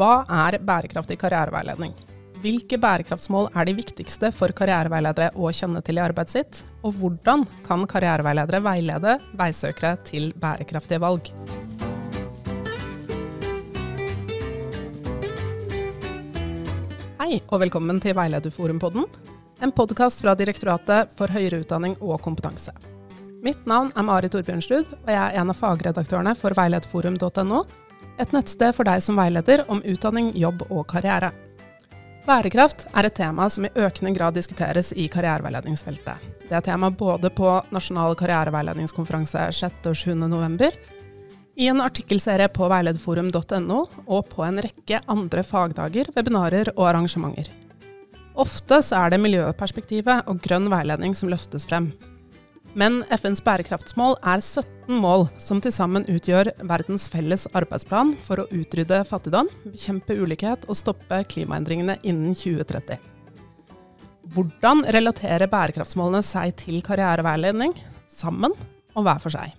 Hva er bærekraftig karriereveiledning? Hvilke bærekraftsmål er de viktigste for karriereveiledere å kjenne til i arbeidet sitt? Og hvordan kan karriereveiledere veilede veisøkere til bærekraftige valg? Hei, og velkommen til Veilederforumpodden, en podkast fra Direktoratet for høyere utdanning og kompetanse. Mitt navn er Mari Torbjørnsrud, og jeg er en av fagredaktørene for veilederforum.no, et nettsted for deg som veileder om utdanning, jobb og karriere. Bærekraft er et tema som i økende grad diskuteres i karriereveiledningsfeltet. Det er tema både på Nasjonal karriereveiledningskonferanse 6. og 7. november, i en artikkelserie på veilederforum.no og på en rekke andre fagdager, webinarer og arrangementer. Ofte så er det miljøperspektivet og grønn veiledning som løftes frem. Men FNs bærekraftsmål er 17 mål som til sammen utgjør verdens felles arbeidsplan for å utrydde fattigdom, bekjempe ulikhet og stoppe klimaendringene innen 2030. Hvordan relaterer bærekraftsmålene seg til karriereveiledning, sammen og hver for seg?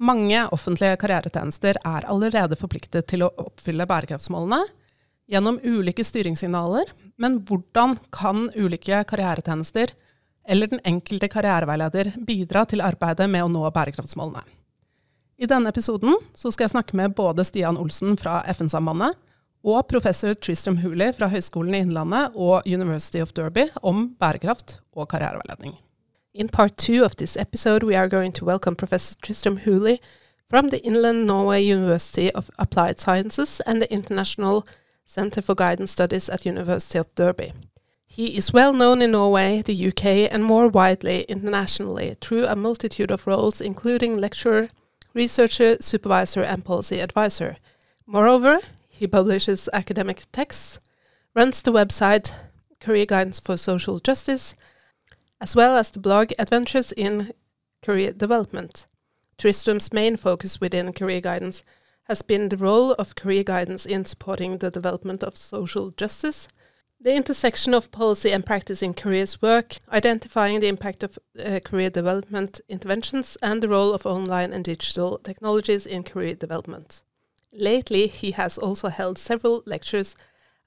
Mange offentlige karrieretjenester er allerede forpliktet til å oppfylle bærekraftsmålene gjennom ulike styringssignaler, men hvordan kan ulike karrieretjenester eller den enkelte karriereveileder bidra til arbeidet med å nå bærekraftsmålene. I denne episoden skal jeg snakke med både Stian Olsen fra FN-sambandet og professor Tristram Hooley fra Høgskolen i Innlandet og University of Derby om bærekraft og karriereveiledning. In part two of this episode, we are going to welcome Professor Tristram Hooley from the Inland Norway University of Applied Sciences and the International Center for Guidance Studies at University of Derby. He is well known in Norway, the UK, and more widely internationally through a multitude of roles, including lecturer, researcher, supervisor, and policy advisor. Moreover, he publishes academic texts, runs the website Career Guidance for Social Justice, as well as the blog Adventures in Career Development. Tristram's main focus within career guidance has been the role of career guidance in supporting the development of social justice the intersection of policy and practice in careers work, identifying the impact of uh, career development interventions, and the role of online and digital technologies in career development. Lately, he has also held several lectures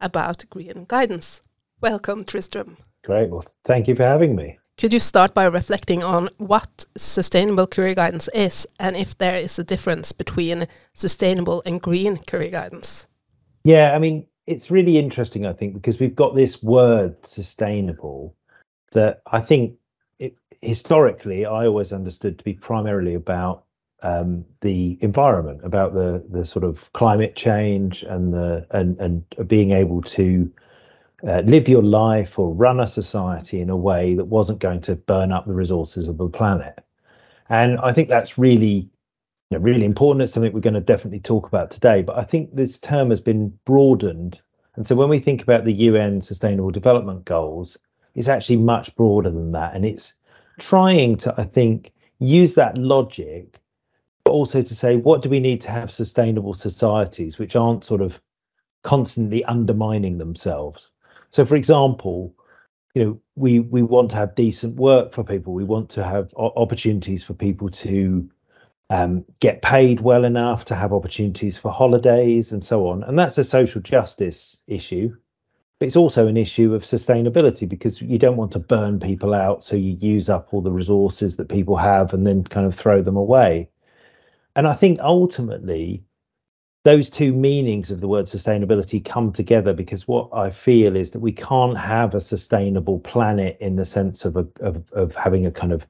about green guidance. Welcome, Tristram. Great. Well, thank you for having me. Could you start by reflecting on what sustainable career guidance is and if there is a difference between sustainable and green career guidance? Yeah, I mean, it's really interesting, I think, because we've got this word sustainable that I think it, historically I always understood to be primarily about um, the environment, about the the sort of climate change and the and and being able to uh, live your life or run a society in a way that wasn't going to burn up the resources of the planet. And I think that's really know, really important. It's something we're going to definitely talk about today. But I think this term has been broadened. And so when we think about the UN Sustainable Development Goals, it's actually much broader than that. And it's trying to, I think, use that logic, but also to say, what do we need to have sustainable societies which aren't sort of constantly undermining themselves? So, for example, you know, we we want to have decent work for people. We want to have opportunities for people to um, get paid well enough to have opportunities for holidays and so on. And that's a social justice issue. But it's also an issue of sustainability because you don't want to burn people out. So you use up all the resources that people have and then kind of throw them away. And I think ultimately, those two meanings of the word sustainability come together because what I feel is that we can't have a sustainable planet in the sense of a, of, of having a kind of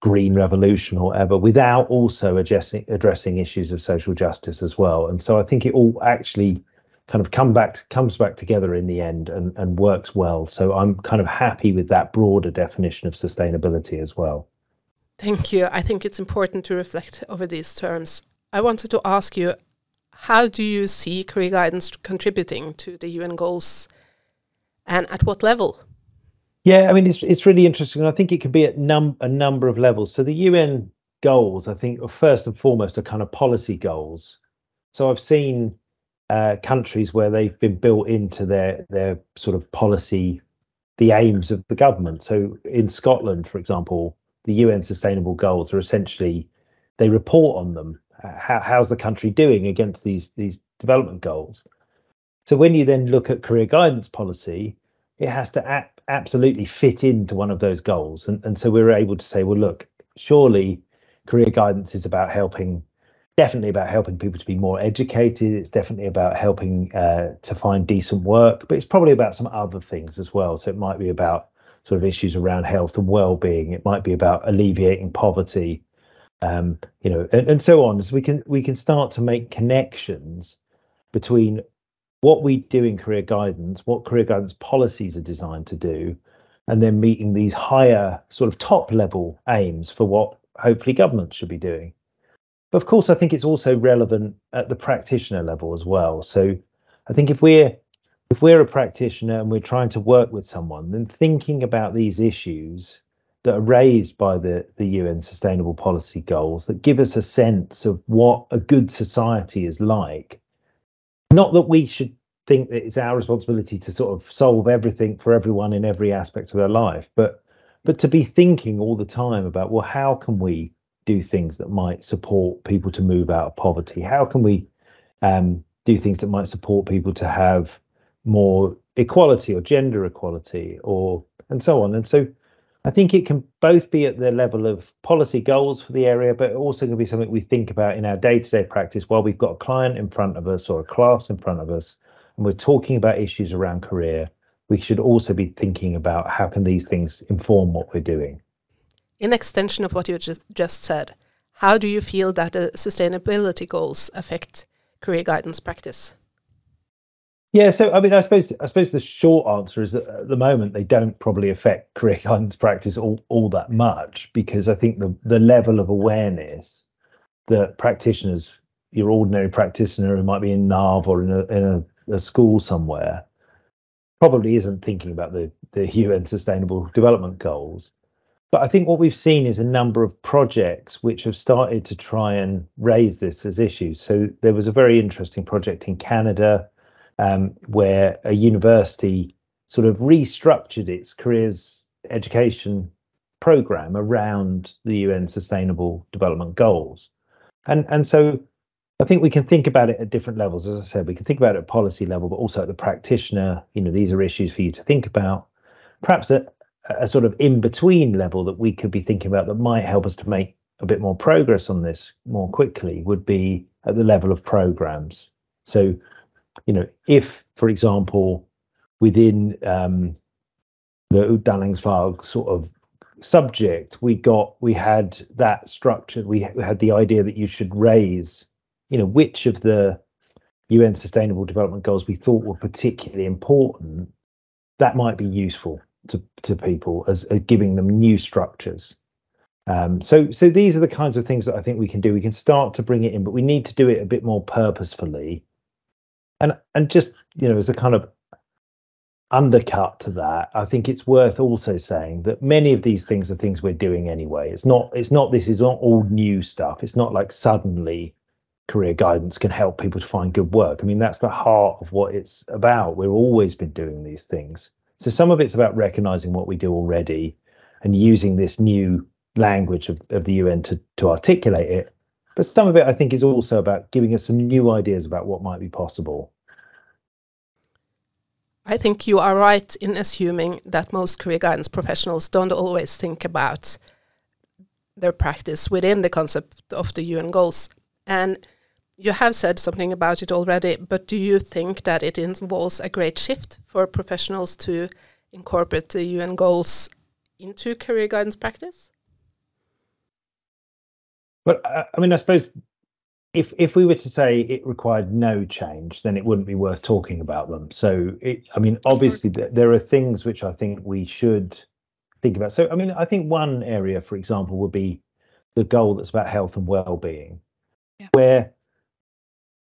green revolution or whatever without also addressing addressing issues of social justice as well. And so i think it all actually kind of come back comes back together in the end and, and works well. So i'm kind of happy with that broader definition of sustainability as well. Thank you. I think it's important to reflect over these terms. I wanted to ask you how do you see career guidance contributing to the un goals? And at what level yeah, I mean it's it's really interesting. I think it could be at num a number of levels. So the UN goals, I think, first and foremost are kind of policy goals. So I've seen uh, countries where they've been built into their their sort of policy, the aims of the government. So in Scotland, for example, the UN Sustainable Goals are essentially they report on them. How, how's the country doing against these these development goals? So when you then look at career guidance policy, it has to ap- absolutely fit into one of those goals. And, and so we're able to say, well, look, surely career guidance is about helping, definitely about helping people to be more educated. It's definitely about helping uh, to find decent work, but it's probably about some other things as well. So it might be about sort of issues around health and well-being. It might be about alleviating poverty, um, you know, and, and so on. So we can we can start to make connections between what we do in career guidance, what career guidance policies are designed to do, and then meeting these higher sort of top level aims for what hopefully government should be doing. But of course, I think it's also relevant at the practitioner level as well. So I think if we're if we're a practitioner and we're trying to work with someone, then thinking about these issues that are raised by the, the UN Sustainable Policy Goals that give us a sense of what a good society is like not that we should think that it's our responsibility to sort of solve everything for everyone in every aspect of their life, but but to be thinking all the time about well, how can we do things that might support people to move out of poverty? How can we um, do things that might support people to have more equality or gender equality or and so on? And so I think it can both be at the level of policy goals for the area, but also can be something we think about in our day-to-day practice while we've got a client in front of us or a class in front of us, and we're talking about issues around career. We should also be thinking about how can these things inform what we're doing. In extension of what you just, just said, how do you feel that the sustainability goals affect career guidance practice? Yeah, so I mean, I suppose I suppose the short answer is that at the moment they don't probably affect career guidance practice all, all that much because I think the the level of awareness that practitioners, your ordinary practitioner who might be in NAV or in a in a, a school somewhere, probably isn't thinking about the the UN Sustainable Development Goals. But I think what we've seen is a number of projects which have started to try and raise this as issues. So there was a very interesting project in Canada um, where a university sort of restructured its careers education program around the UN Sustainable Development Goals. And and so I think we can think about it at different levels. As I said, we can think about it at policy level, but also at the practitioner. You know, these are issues for you to think about. Perhaps at a sort of in between level that we could be thinking about that might help us to make a bit more progress on this more quickly would be at the level of programs. So you know, if, for example, within um, the Utdanningsvalg sort of subject, we got we had that structure. We had the idea that you should raise, you know, which of the UN Sustainable Development Goals we thought were particularly important. That might be useful to to people as, as giving them new structures. Um, so so these are the kinds of things that I think we can do. We can start to bring it in, but we need to do it a bit more purposefully and and just you know as a kind of undercut to that i think it's worth also saying that many of these things are things we're doing anyway. It's not it's not this is not all new stuff. It's not like suddenly career guidance can help people to find good work. I mean that's the heart of what it's about. We've always been doing these things. So some of it's about recognizing what we do already and using this new language of, of the un to, to articulate it but some of it, I think, is also about giving us some new ideas about what might be possible. I think you are right in assuming that most career guidance professionals don't always think about their practice within the concept of the UN goals. And you have said something about it already, but do you think that it involves a great shift for professionals to incorporate the UN goals into career guidance practice? But uh, I mean, I suppose if if we were to say it required no change, then it wouldn't be worth talking about them. So, it, I mean, obviously th- there are things which I think we should think about. So, I mean, I think one area, for example, would be the goal that's about health and well-being, yeah. where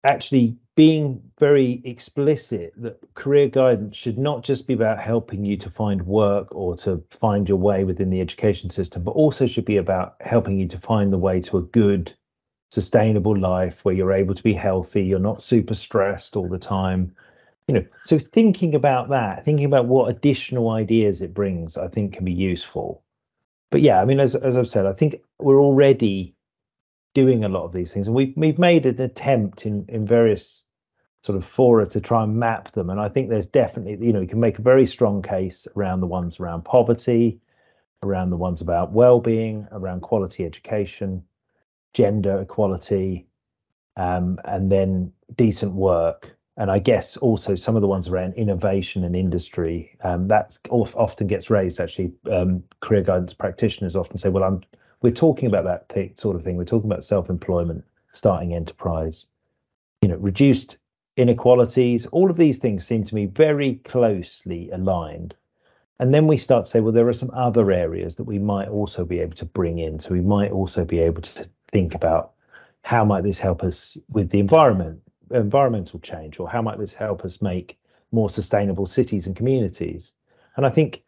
actually being very explicit that career guidance should not just be about helping you to find work or to find your way within the education system, but also should be about helping you to find the way to a good, sustainable life where you're able to be healthy, you're not super stressed all the time. You know, so thinking about that, thinking about what additional ideas it brings, I think can be useful. But yeah, I mean, as as I've said, I think we're already doing a lot of these things, and we've we've made an attempt in in various sort of fora to try and map them. And I think there's definitely, you know, you can make a very strong case around the ones around poverty, around the ones about well-being, around quality education, gender equality, um, and then decent work. And I guess also some of the ones around innovation and industry. Um, that often gets raised. Actually, um, career guidance practitioners often say, "Well, I'm we're talking about that sort of thing. We're talking about self-employment, starting enterprise, you know, reduced inequalities. All of these things seem to me very closely aligned." And then we start to say, well, there are some other areas that we might also be able to bring in. So we might also be able to think about how might this help us with the environment, environmental change, or how might this help us make more sustainable cities and communities? And I think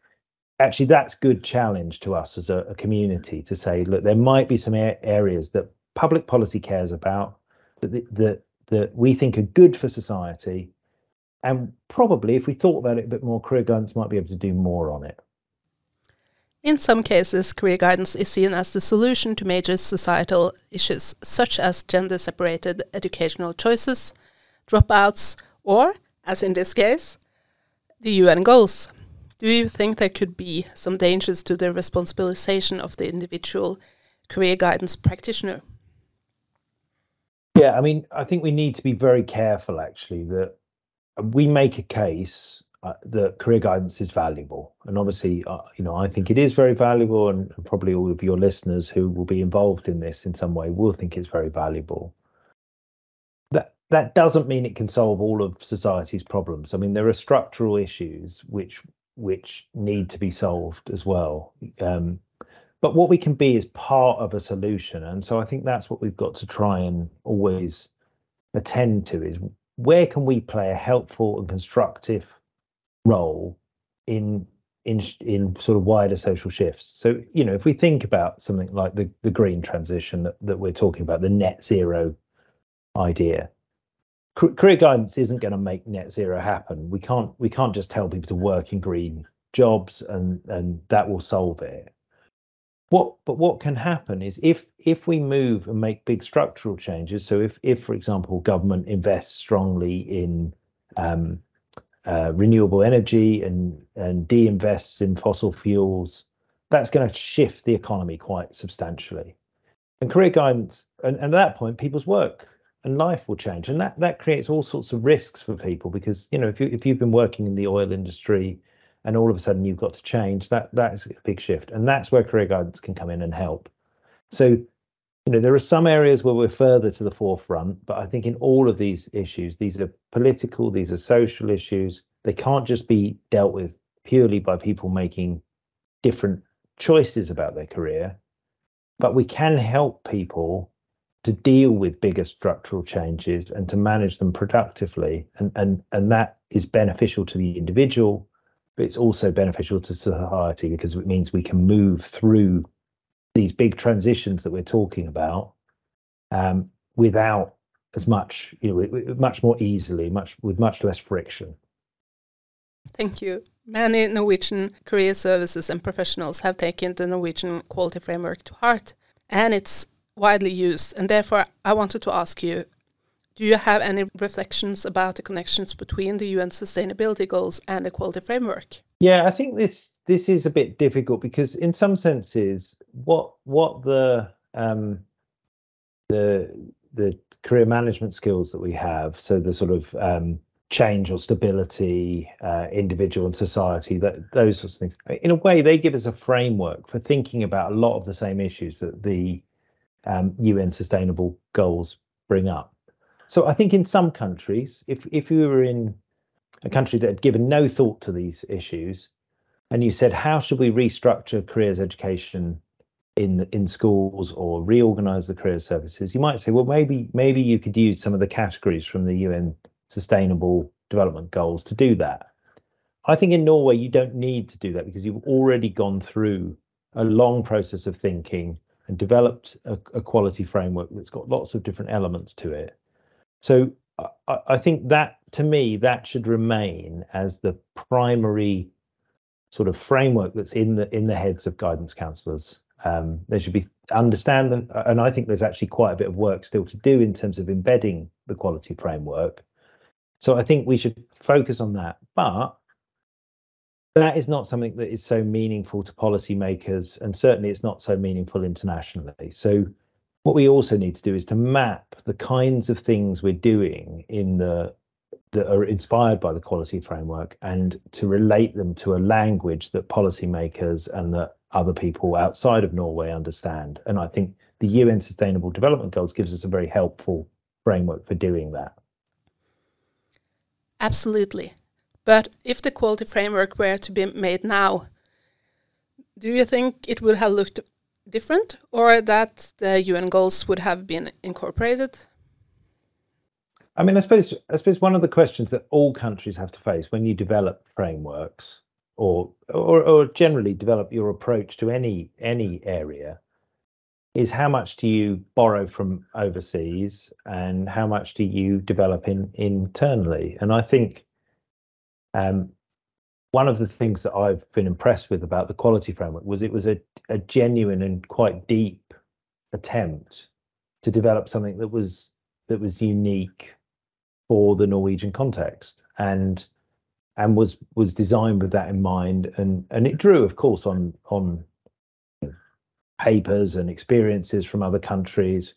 actually that's good challenge to us as a, a community to say, look, there might be some areas that public policy cares about that that that we think are good for society and probably if we thought about it a bit more career guidance might be able to do more on it in some cases, career guidance is seen as the solution to major societal issues, such as gender separated educational choices, dropouts, or, as in this case, the UN goals. Do you think there could be some dangers to the responsibilization of the individual career guidance practitioner? Yeah, I mean, I think we need to be very careful actually that we make a case uh, that career guidance is valuable. And obviously, uh, you know, I think it is very valuable, and, and probably all of your listeners who will be involved in this in some way will think it's very valuable. That that doesn't mean it can solve all of society's problems. I mean, there are structural issues which which need to be solved as well. Um, but what we can be is part of a solution, and so I think that's what we've got to try and always attend to is where can we play a helpful and constructive role in in in sort of wider social shifts. So you know, if we think about something like the the green transition that, that we're talking about, the net zero idea, career guidance isn't going to make net zero happen. We can't we can't just tell people to work in green jobs and and that will solve it. What but what can happen is if if we move and make big structural changes. So if if for example government invests strongly in um, uh, renewable energy and and de-invests in fossil fuels, that's going to shift the economy quite substantially. And career guidance, and, and at that point, people's work and life will change, and that that creates all sorts of risks for people because you know if you if you've been working in the oil industry and all of a sudden you've got to change, that that is a big shift, and that's where career guidance can come in and help. So you know there are some areas where we're further to the forefront but i think in all of these issues these are political these are social issues they can't just be dealt with purely by people making different choices about their career. But we can help people to deal with bigger structural changes and to manage them productively and and and that is beneficial to the individual but it's also beneficial to society because it means we can move through these big transitions that we're talking about um, without as much, you know, much more easily, much with much less friction. Thank you. Many Norwegian career services and professionals have taken the Norwegian quality framework to heart, and it's widely used. And therefore, I wanted to ask you do you have any reflections about the connections between the UN sustainability goals and the quality framework? Yeah, I think this this is a bit difficult because in some senses what what the um the the career management skills that we have so the sort of um change or stability uh, individual and society that those sorts of things in a way they give us a framework for thinking about a lot of the same issues that the um, UN sustainable goals bring up so I think in some countries if if you were in a country that had given no thought to these issues and you said, how should we restructure careers education in in schools or reorganize the career services? You might say, well, maybe maybe you could use some of the categories from the UN Sustainable Development Goals to do that. I think in Norway you don't need to do that because you've already gone through a long process of thinking and developed a, a quality framework that's got lots of different elements to it. So I, I think that to me that should remain as the primary sort of framework that's in the in the heads of guidance counselors. Um, they should be understand them, and I think there's actually quite a bit of work still to do in terms of embedding the quality framework. So I think we should focus on that. But that is not something that is so meaningful to policymakers, and certainly it's not so meaningful internationally. So what we also need to do is to map the kinds of things we're doing in the that are inspired by the quality framework and to relate them to a language that policymakers and that other people outside of Norway understand. And I think the UN Sustainable Development Goals gives us a very helpful framework for doing that. Absolutely. But if the quality framework were to be made now, do you think it would have looked different or that the UN goals would have been incorporated? I mean, I suppose I suppose one of the questions that all countries have to face when you develop frameworks or or, or generally develop your approach to any any area is how much do you borrow from overseas and how much do you develop in internally? And I think um, one of the things that I've been impressed with about the quality framework was it was a, a genuine and quite deep attempt to develop something that was that was unique for the Norwegian context and and was was designed with that in mind. And and it drew of course on on papers and experiences from other countries.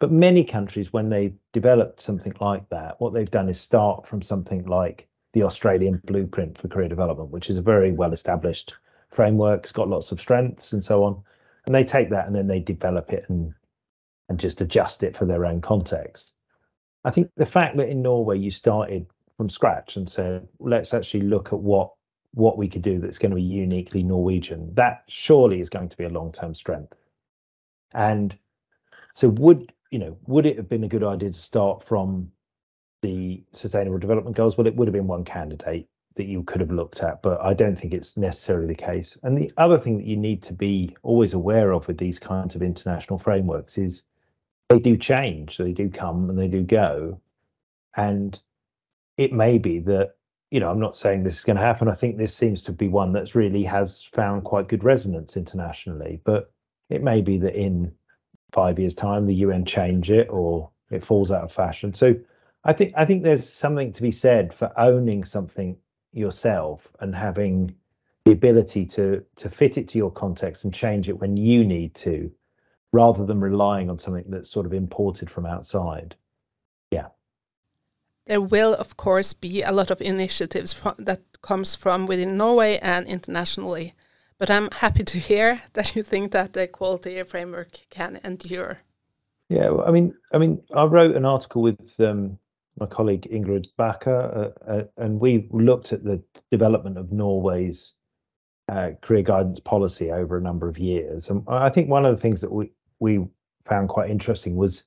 But many countries when they developed something like that what they've done is start from something like the Australian blueprint for career development, which is a very well established framework. It's got lots of strengths and so on. And they take that and then they develop it and and just adjust it for their own context. I think the fact that in Norway you started from scratch and said, let's actually look at what what we could do that's going to be uniquely Norwegian, that surely is going to be a long-term strength. And so would you know, would it have been a good idea to start from the Sustainable Development Goals, well, it would have been one candidate that you could have looked at, but I don't think it's necessarily the case. And the other thing that you need to be always aware of with these kinds of international frameworks is they do change, they do come and they do go. And it may be that, you know, I'm not saying this is going to happen. I think this seems to be one that's really has found quite good resonance internationally, but it may be that in five years' time the UN change it or it falls out of fashion. So I think I think there's something to be said for owning something yourself and having the ability to to fit it to your context and change it when you need to, rather than relying on something that's sort of imported from outside. Yeah. There will, of course, be a lot of initiatives from, that comes from within Norway and internationally, but I'm happy to hear that you think that the quality framework can endure. Yeah, I mean, I mean, I wrote an article with um, my colleague Ingrid Bakke, uh, uh, and we looked at the development of Norway's uh, career guidance policy over a number of years. And I think one of the things that we, we found quite interesting was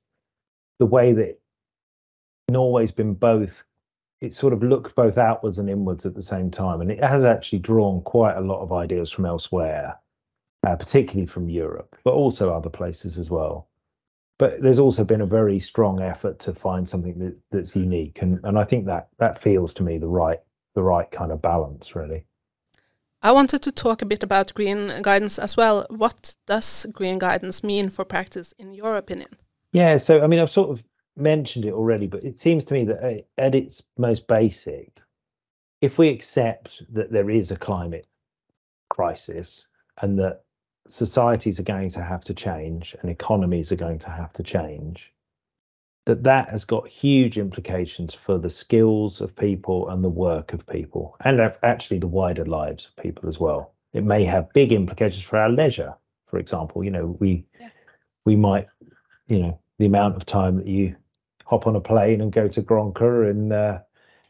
the way that Norway's been both, it sort of looked both outwards and inwards at the same time. And it has actually drawn quite a lot of ideas from elsewhere, uh, particularly from Europe, but also other places as well but there's also been a very strong effort to find something that, that's unique. And and I think that that feels to me the right the right kind of balance really. I wanted to talk a bit about green guidance as well. What does green guidance mean for practice in your opinion? Yeah so I mean I've sort of mentioned it already but it seems to me that uh, at its most basic if we accept that there is a climate crisis and that societies are going to have to change and economies are going to have to change that that has got huge implications for the skills of people and the work of people and actually the wider lives of people as well it may have big implications for our leisure for example you know we yeah. we might you know the amount of time that you hop on a plane and go to Granca in uh,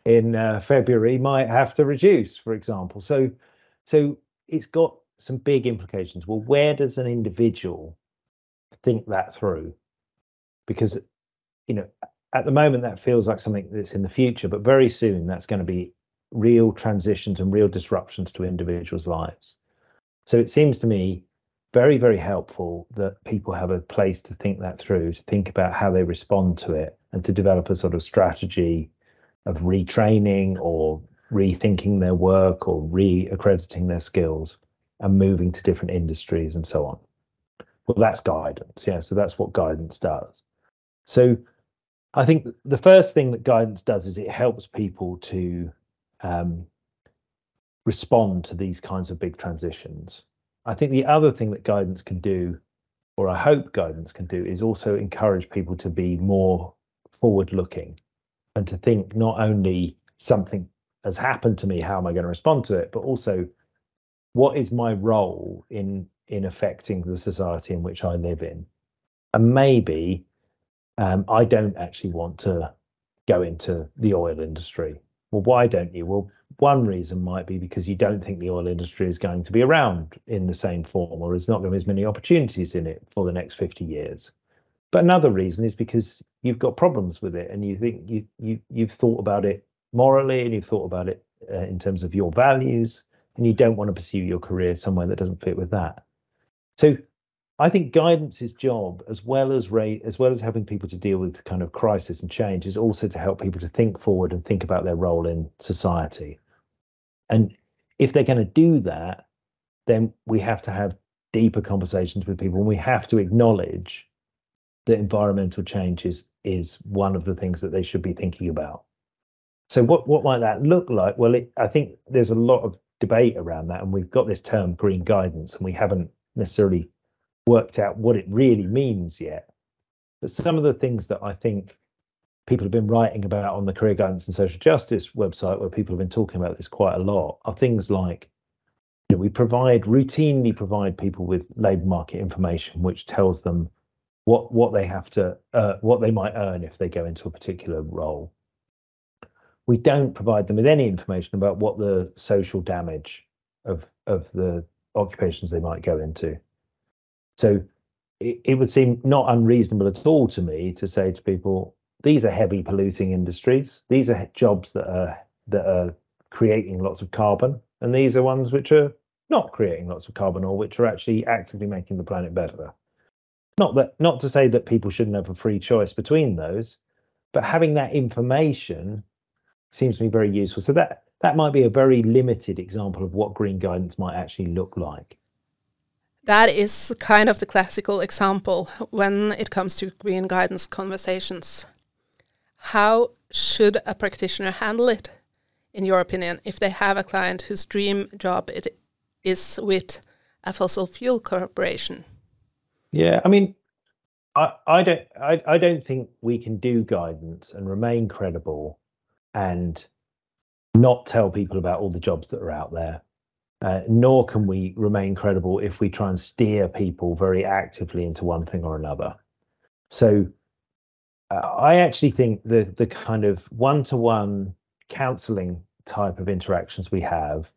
in uh, February might have to reduce for example so so it's got some big implications. Well, where does an individual think that through? Because, you know, at the moment that feels like something that's in the future, but very soon that's going to be real transitions and real disruptions to individuals' lives. So it seems to me very, very helpful that people have a place to think that through, to think about how they respond to it, and to develop a sort of strategy of retraining or rethinking their work or re-accrediting their skills and moving to different industries and so on. Well, that's guidance. Yeah. So that's what guidance does. So I think the first thing that guidance does is it helps people to um, respond to these kinds of big transitions. I think the other thing that guidance can do, or I hope guidance can do, is also encourage people to be more forward looking and to think not only something has happened to me, how am I going to respond to it, but also what is my role in in affecting the society in which I live in. And maybe um, I don't actually want to go into the oil industry. Well, why don't you? Well, one reason might be because you don't think the oil industry is going to be around in the same form or there's not going to be as many opportunities in it for the next 50 years. But another reason is because you've got problems with it and you think you, you, you've thought about it morally and you've thought about it uh, in terms of your values and you don't want to pursue your career somewhere that doesn't fit with that. So I think guidance's job, as well as rate, as well as helping people to deal with kind of crisis and change, is also to help people to think forward and think about their role in society. And if they're going to do that, then we have to have deeper conversations with people, and we have to acknowledge that environmental change is is one of the things that they should be thinking about. So what what might that look like? Well, it, I think there's a lot of debate around that, and we've got this term green guidance, and we haven't necessarily worked out what it really means yet. But some of the things that I think people have been writing about on the Career Guidance and Social Justice website, where people have been talking about this quite a lot, are things like you know, we provide routinely provide people with labour market information, which tells them what what they have to uh, what they might earn if they go into a particular role. We don't provide them with any information about what the social damage of of the occupations they might go into. So it, it would seem not unreasonable at all to me to say to people, these are heavy polluting industries. These are jobs that are that are creating lots of carbon, and these are ones which are not creating lots of carbon or which are actually actively making the planet better. Not that not to say that people shouldn't have a free choice between those, but having that information seems to me very useful. So that that might be a very limited example of what green guidance might actually look like. That is kind of the classical example when it comes to green guidance conversations. How should a practitioner handle it, in your opinion, if they have a client whose dream job it is with a fossil fuel corporation? Yeah, I mean, I, I don't I, I don't think we can do guidance and remain credible and not tell people about all the jobs that are out there uh, nor can we remain credible if we try and steer people very actively into one thing or another. So uh, I actually think the the kind of one-to-one counselling type of interactions we have,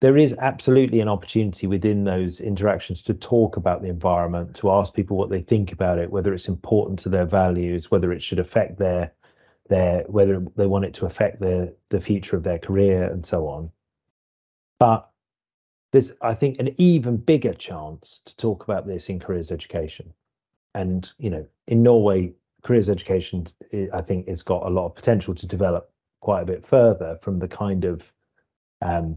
there is absolutely an opportunity within those interactions to talk about the environment, to ask people what they think about it, whether it's important to their values, whether it should affect their their whether they want it to affect the the future of their career and so on. But there's, I think, an even bigger chance to talk about this in careers education. And, you know, in Norway, careers education, I think, has got a lot of potential to develop quite a bit further from the kind of um,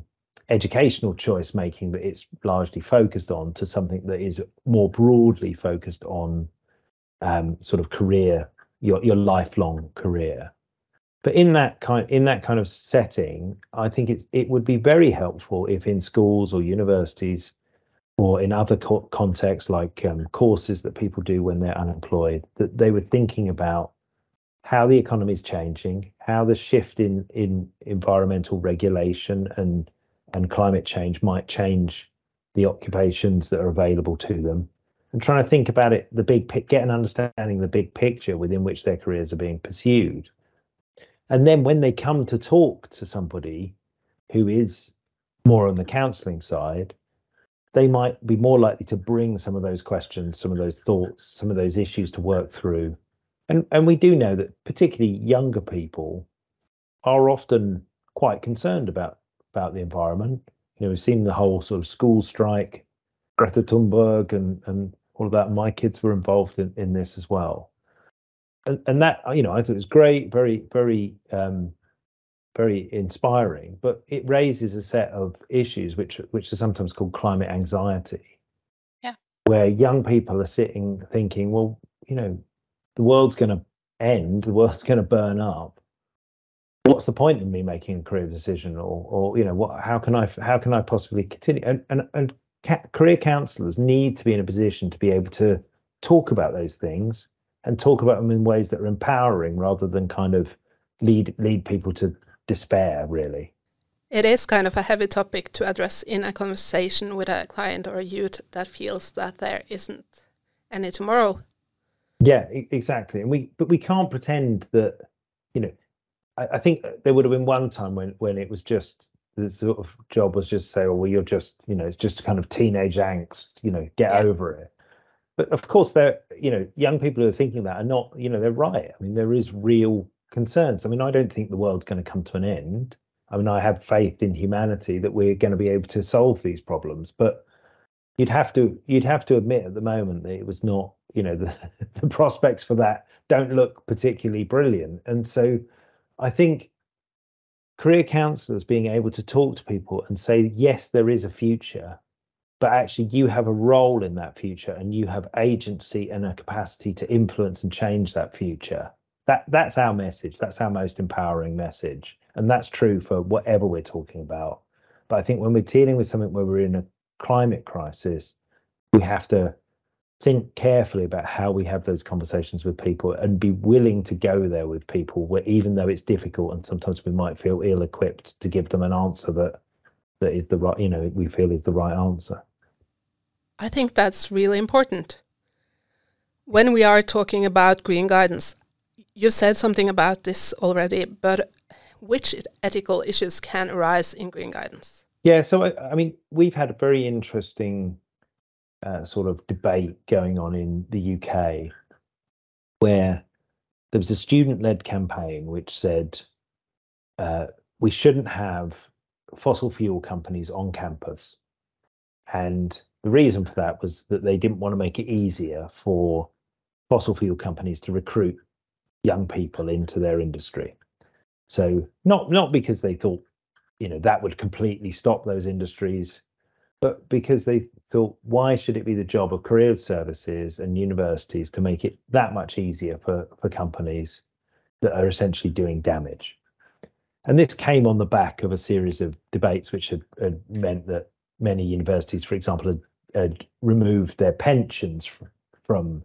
educational choice making that it's largely focused on to something that is more broadly focused on um, sort of career, your your lifelong career. But in that kind in that kind of setting, I think it it would be very helpful if in schools or universities or in other co- contexts like um, courses that people do when they're unemployed, that they were thinking about how the economy is changing, how the shift in in environmental regulation and and climate change might change the occupations that are available to them, and trying to think about it, the big get an understanding the big picture within which their careers are being pursued and then when they come to talk to somebody who is more on the counseling side, they might be more likely to bring some of those questions, some of those thoughts, some of those issues to work through. And and we do know that particularly younger people are often quite concerned about about the environment. You know, we've seen the whole sort of school strike, Greta Thunberg, and and all of that. My kids were involved in, in this as well and, and that you know I thought it was great, very very um, very inspiring. But it raises a set of issues which which are sometimes called climate anxiety. Yeah. Where young people are sitting thinking, well, you know, the world's going to end, the world's going to burn up. What's the point in me making a career decision, or, or you know, what? How can I, how can I possibly continue? And and and ca- career counsellors need to be in a position to be able to talk about those things and talk about them in ways that are empowering rather than kind of lead lead people to despair. Really, it is kind of a heavy topic to address in a conversation with a client or a youth that feels that there isn't any tomorrow yeah, exactly. And we, but we can't pretend that, you know, I, I, think there would have been one time when when it was just the sort of job was just say, oh, well, you're just, you know, it's just kind of teenage angst, you know, get yeah. over it. But of course, there, you know, young people who are thinking that are not, you know, they're right. I mean, there is real concerns. I mean, I don't think the world's going to come to an end. I mean, I have faith in humanity that we're going to be able to solve these problems, but you'd have to you'd have to admit at the moment that it was not you know the, the prospects for that don't look particularly brilliant and so i think career counselors being able to talk to people and say yes there is a future but actually you have a role in that future and you have agency and a capacity to influence and change that future. That that's our message. That's our most empowering message. And that's true for whatever we're talking about. But i think when we're dealing with something where we're in a climate crisis we have to think carefully about how we have those conversations with people and be willing to go there with people where even though it's difficult and sometimes we might feel ill equipped to give them an answer that that is the right you know we feel is the right answer. I think that's really important. When we are talking about green guidance you've said something about this already but which ethical issues can arise in green guidance? Yeah so i, I mean we've had a very interesting uh, sort of debate going on in the UK where there was a student led campaign which said uh, we shouldn't have fossil fuel companies on campus. And the reason for that was that they didn't want to make it easier for fossil fuel companies to recruit young people into their industry. So not not because they thought, you know, that would completely stop those industries but because they thought, why should it be the job of career services and universities to make it that much easier for, for companies that are essentially doing damage? And this came on the back of a series of debates which had, had meant that many universities, for example, had, had removed their pensions from, from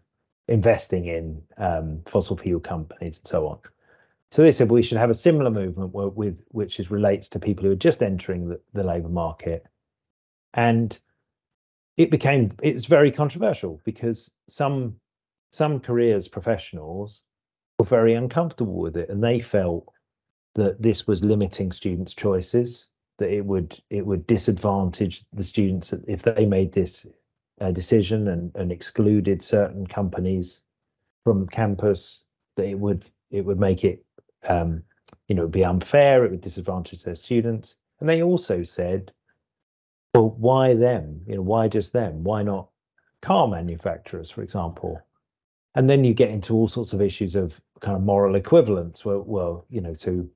investing in um, fossil fuel companies and so on. So they said we should have a similar movement with which is relates to people who are just entering the, the labour market and it became it's very controversial because some some careers professionals were very uncomfortable with it and they felt that this was limiting students choices that it would it would disadvantage the students if they made this uh, decision and, and excluded certain companies from campus that it would it would make it um, you know be unfair it would disadvantage their students. And they also said well, why them? You know, why just them? Why not car manufacturers, for example? And then you get into all sorts of issues of kind of moral equivalence. Well, well, you know, to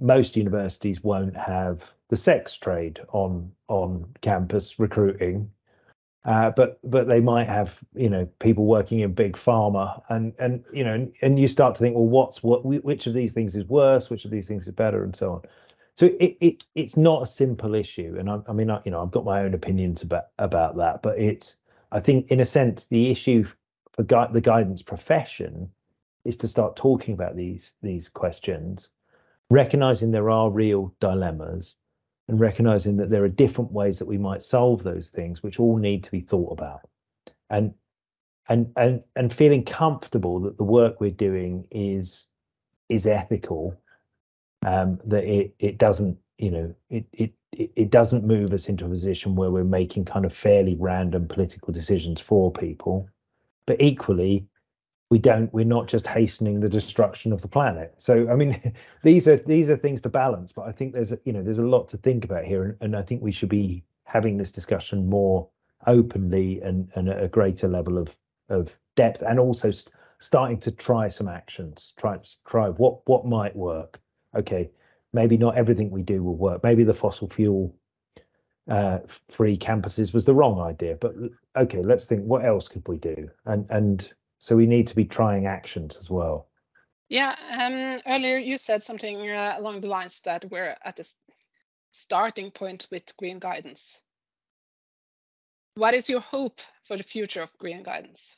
most universities won't have the sex trade on on campus recruiting, uh, but but they might have you know people working in big pharma, and and you know, and, and you start to think, well, what's what? Which of these things is worse? Which of these things is better, and so on so it, it it's not a simple issue and I, I mean I, you know I've got my own opinions about about that but it's I think in a sense the issue for gui- the guidance profession is to start talking about these these questions recognizing there are real dilemmas and recognizing that there are different ways that we might solve those things which all need to be thought about. And and and and feeling comfortable that the work we're doing is is ethical um, that it it doesn't you know it it it doesn't move us into a position where we're making kind of fairly random political decisions for people. But equally we don't we're not just hastening the destruction of the planet. So i mean these are these are things to balance but i think there's a, you know there's a lot to think about here and, and i think we should be having this discussion more openly and, and at a greater level of of depth and also st- starting to try some actions try try what what might work okay, maybe not everything we do will work. Maybe the fossil fuel uh, free campuses was the wrong idea, but okay, let's think what else could we do? And and so we need to be trying actions as well. Yeah, um, earlier you said something uh, along the lines that we're at the starting point with green guidance. What is your hope for the future of green guidance?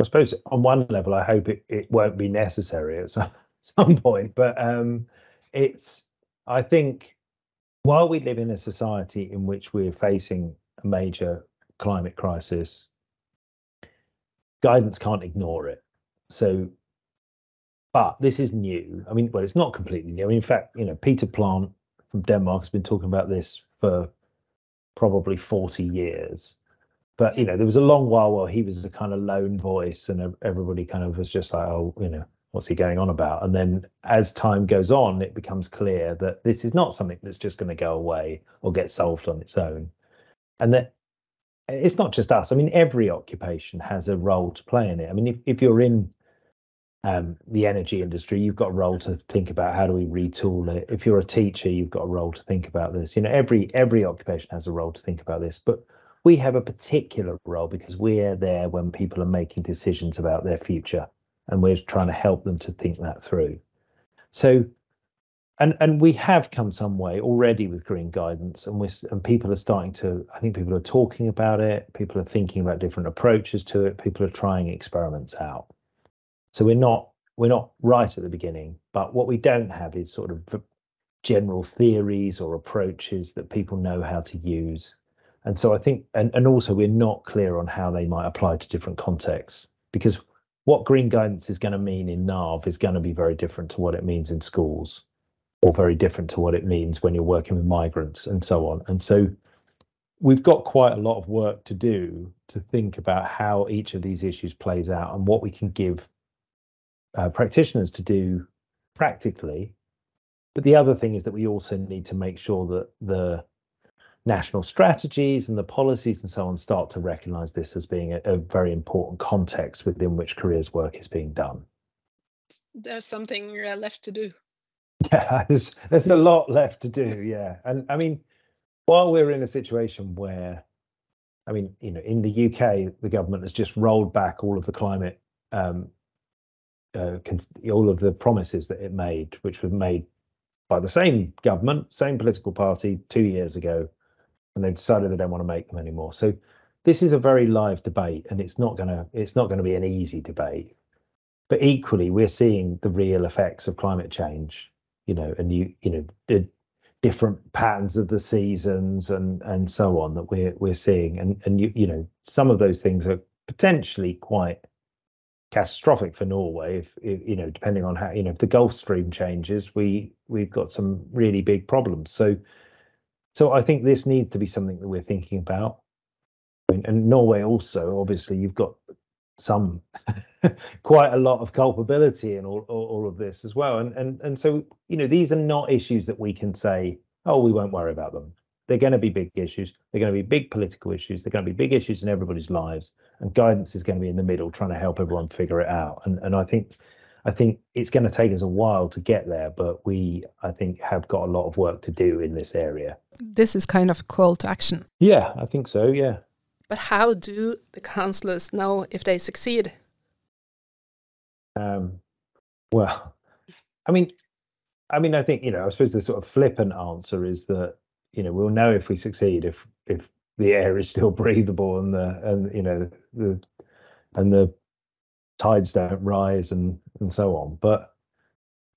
I suppose on one level, I hope it, it won't be necessary some, point, but um, it's, I think, while we live in a society in which we're facing a major climate crisis, guidance can't ignore it. So but this is new. I mean, well, it's not completely new. In fact, you know, Peter Plant from Denmark has been talking about this for probably 40 years. But you know, there was a long while where he was a kind of lone voice, and everybody kind of was just like, "Oh, you know, what's he going on about?" And then as time goes on, it becomes clear that this is not something that's just going to go away or get solved on its own, and that it's not just us. I mean, every occupation has a role to play in it. I mean, if, if you're in um, the energy industry, you've got a role to think about how do we retool it. If you're a teacher, you've got a role to think about this. You know, every every occupation has a role to think about this, but we have a particular role because we're there when people are making decisions about their future, and we're trying to help them to think that through. So, and and we have come some way already with green guidance, and we're and people are starting to. I think people are talking about it. People are thinking about different approaches to it. People are trying experiments out. So we're not we're not right at the beginning, but what we don't have is sort of general theories or approaches that people know how to use. And so I think, and, and also we're not clear on how they might apply to different contexts because what green guidance is going to mean in NAV is going to be very different to what it means in schools or very different to what it means when you're working with migrants and so on. And so we've got quite a lot of work to do to think about how each of these issues plays out and what we can give uh, practitioners to do practically. But the other thing is that we also need to make sure that the national strategies and the policies and so on start to recognize this as being a, a very important context within which careers work is being done. There's something uh, left to do. Yeah, there's, there's a lot left to do. Yeah. And I mean, while we're in a situation where, I mean, you know, in the UK, the government has just rolled back all of the climate um, uh, all of the promises that it made, which were made by the same government, same political party two years ago, and they've decided they don't want to make them anymore. So this is a very live debate, and it's not gonna it's not going to be an easy debate. But equally, we're seeing the real effects of climate change. You know, and you you know the different patterns of the seasons and and so on that we're we're seeing, and and you you know some of those things are potentially quite catastrophic for Norway. If, if, you know, depending on how you know, if the Gulf Stream changes, we we've got some really big problems. So, so I think this needs to be something that we're thinking about. And, Norway also, obviously, you've got some quite a lot of culpability in all, all, all of this as well. And and and so you know, these are not issues that we can say, oh, we won't worry about them. They're going to be big issues. They're going to be big political issues. They're going to be big issues in everybody's lives. And guidance is going to be in the middle, trying to help everyone figure it out. And and I think I think it's going to take us a while to get there, but we I think have got a lot of work to do in this area. This is kind of a call to action. Yeah, I think so. Yeah. But how do the councillors know if they succeed? Um, well, I mean, I mean, I think you know. I suppose the sort of flippant answer is that you know we'll know if we succeed if if the air is still breathable and the and you know the and the tides don't rise and and so on. But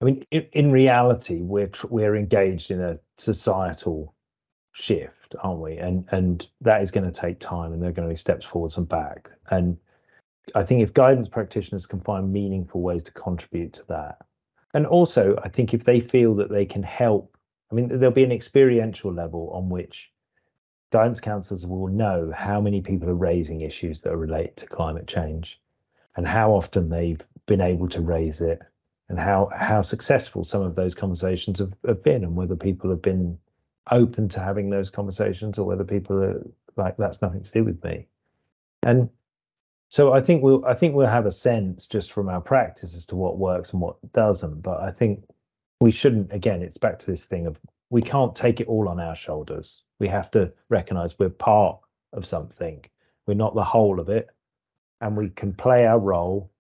i mean in, in reality we're we're engaged in a societal shift aren't we? And and that is going to take time and there are going to be steps forwards and back. And i think if guidance practitioners can find meaningful ways to contribute to that and also i think if they feel that they can help I mean, there'll be an experiential level on which guidance counselors will know how many people are raising issues that are related to climate change and how often they've been able to raise it and how how successful some of those conversations have, have been and whether people have been open to having those conversations or whether people are like that's nothing to do with me. And so i think we'll i think we'll have a sense just from our practice as to what works and what doesn't but i think we shouldn't again it's back to this thing of we can't take it all on our shoulders. We have to recognize we're part of something. We're not the whole of it. And we can play our role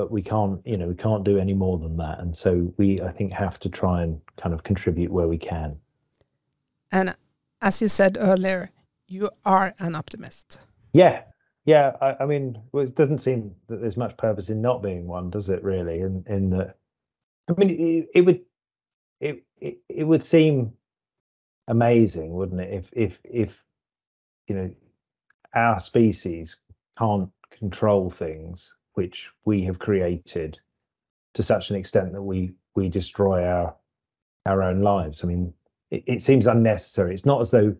but we can't you know we can't do any more than that. And so we i think have to try and kind of contribute where we can. And as you said earlier you are an optimist. Yeah. Yeah i, I mean well, it doesn't seem that there's much purpose in not being one does it really? In in the i mean it, it would it, it it would seem amazing wouldn't it if if if you know our species can't control things which we have created to such an extent that we we destroy our our own lives. I mean, it, it, seems unnecessary. It's not as though,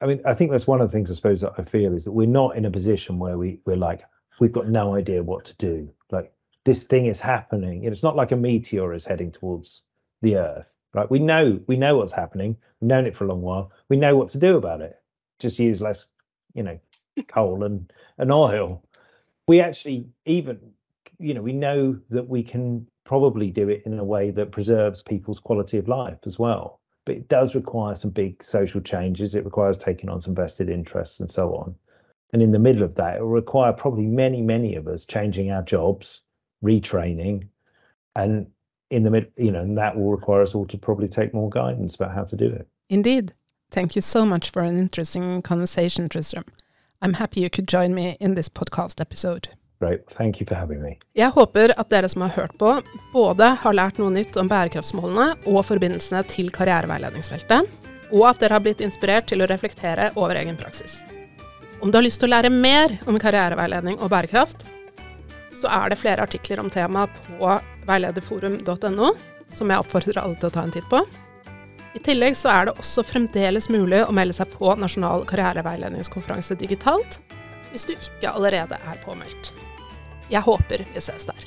I mean, I think that's one of the things I suppose that I feel is that we're not in a position where we we're like we've got no idea what to do. Like this thing is happening. It's not like a meteor is heading towards the Earth. Right? We know we know what's happening. We've known it for a long while. We know what to do about it. Just use less, you know, coal and and oil we actually even you know we know that we can probably do it in a way that preserves people's quality of life as well. But it does require some big social changes. It requires taking on some vested interests and so on. And in the middle of that it will require probably many many of us changing our jobs retraining and in the mid you know and that will require us all to probably take more guidance about how to do it. Indeed. Thank you so much for an interesting conversation tristram I'm happy you could join me in this podcast episode. Great. Thank you for having me. Jeg håper at dere som har hørt på, både har lært noe nytt om bærekraftsmålene og forbindelsene til karriereveiledningsfeltet, og at dere har blitt inspirert til å reflektere over egen praksis. Om du har lyst til å lære mer om karriereveiledning og bærekraft, så er det flere artikler om temaet på veilederforum.no, som jeg oppfordrer alle til å ta en titt på. I tillegg så er det også fremdeles mulig å melde seg på Nasjonal karriereveiledningskonferanse digitalt, hvis du ikke allerede er påmeldt. Jeg håper vi ses der.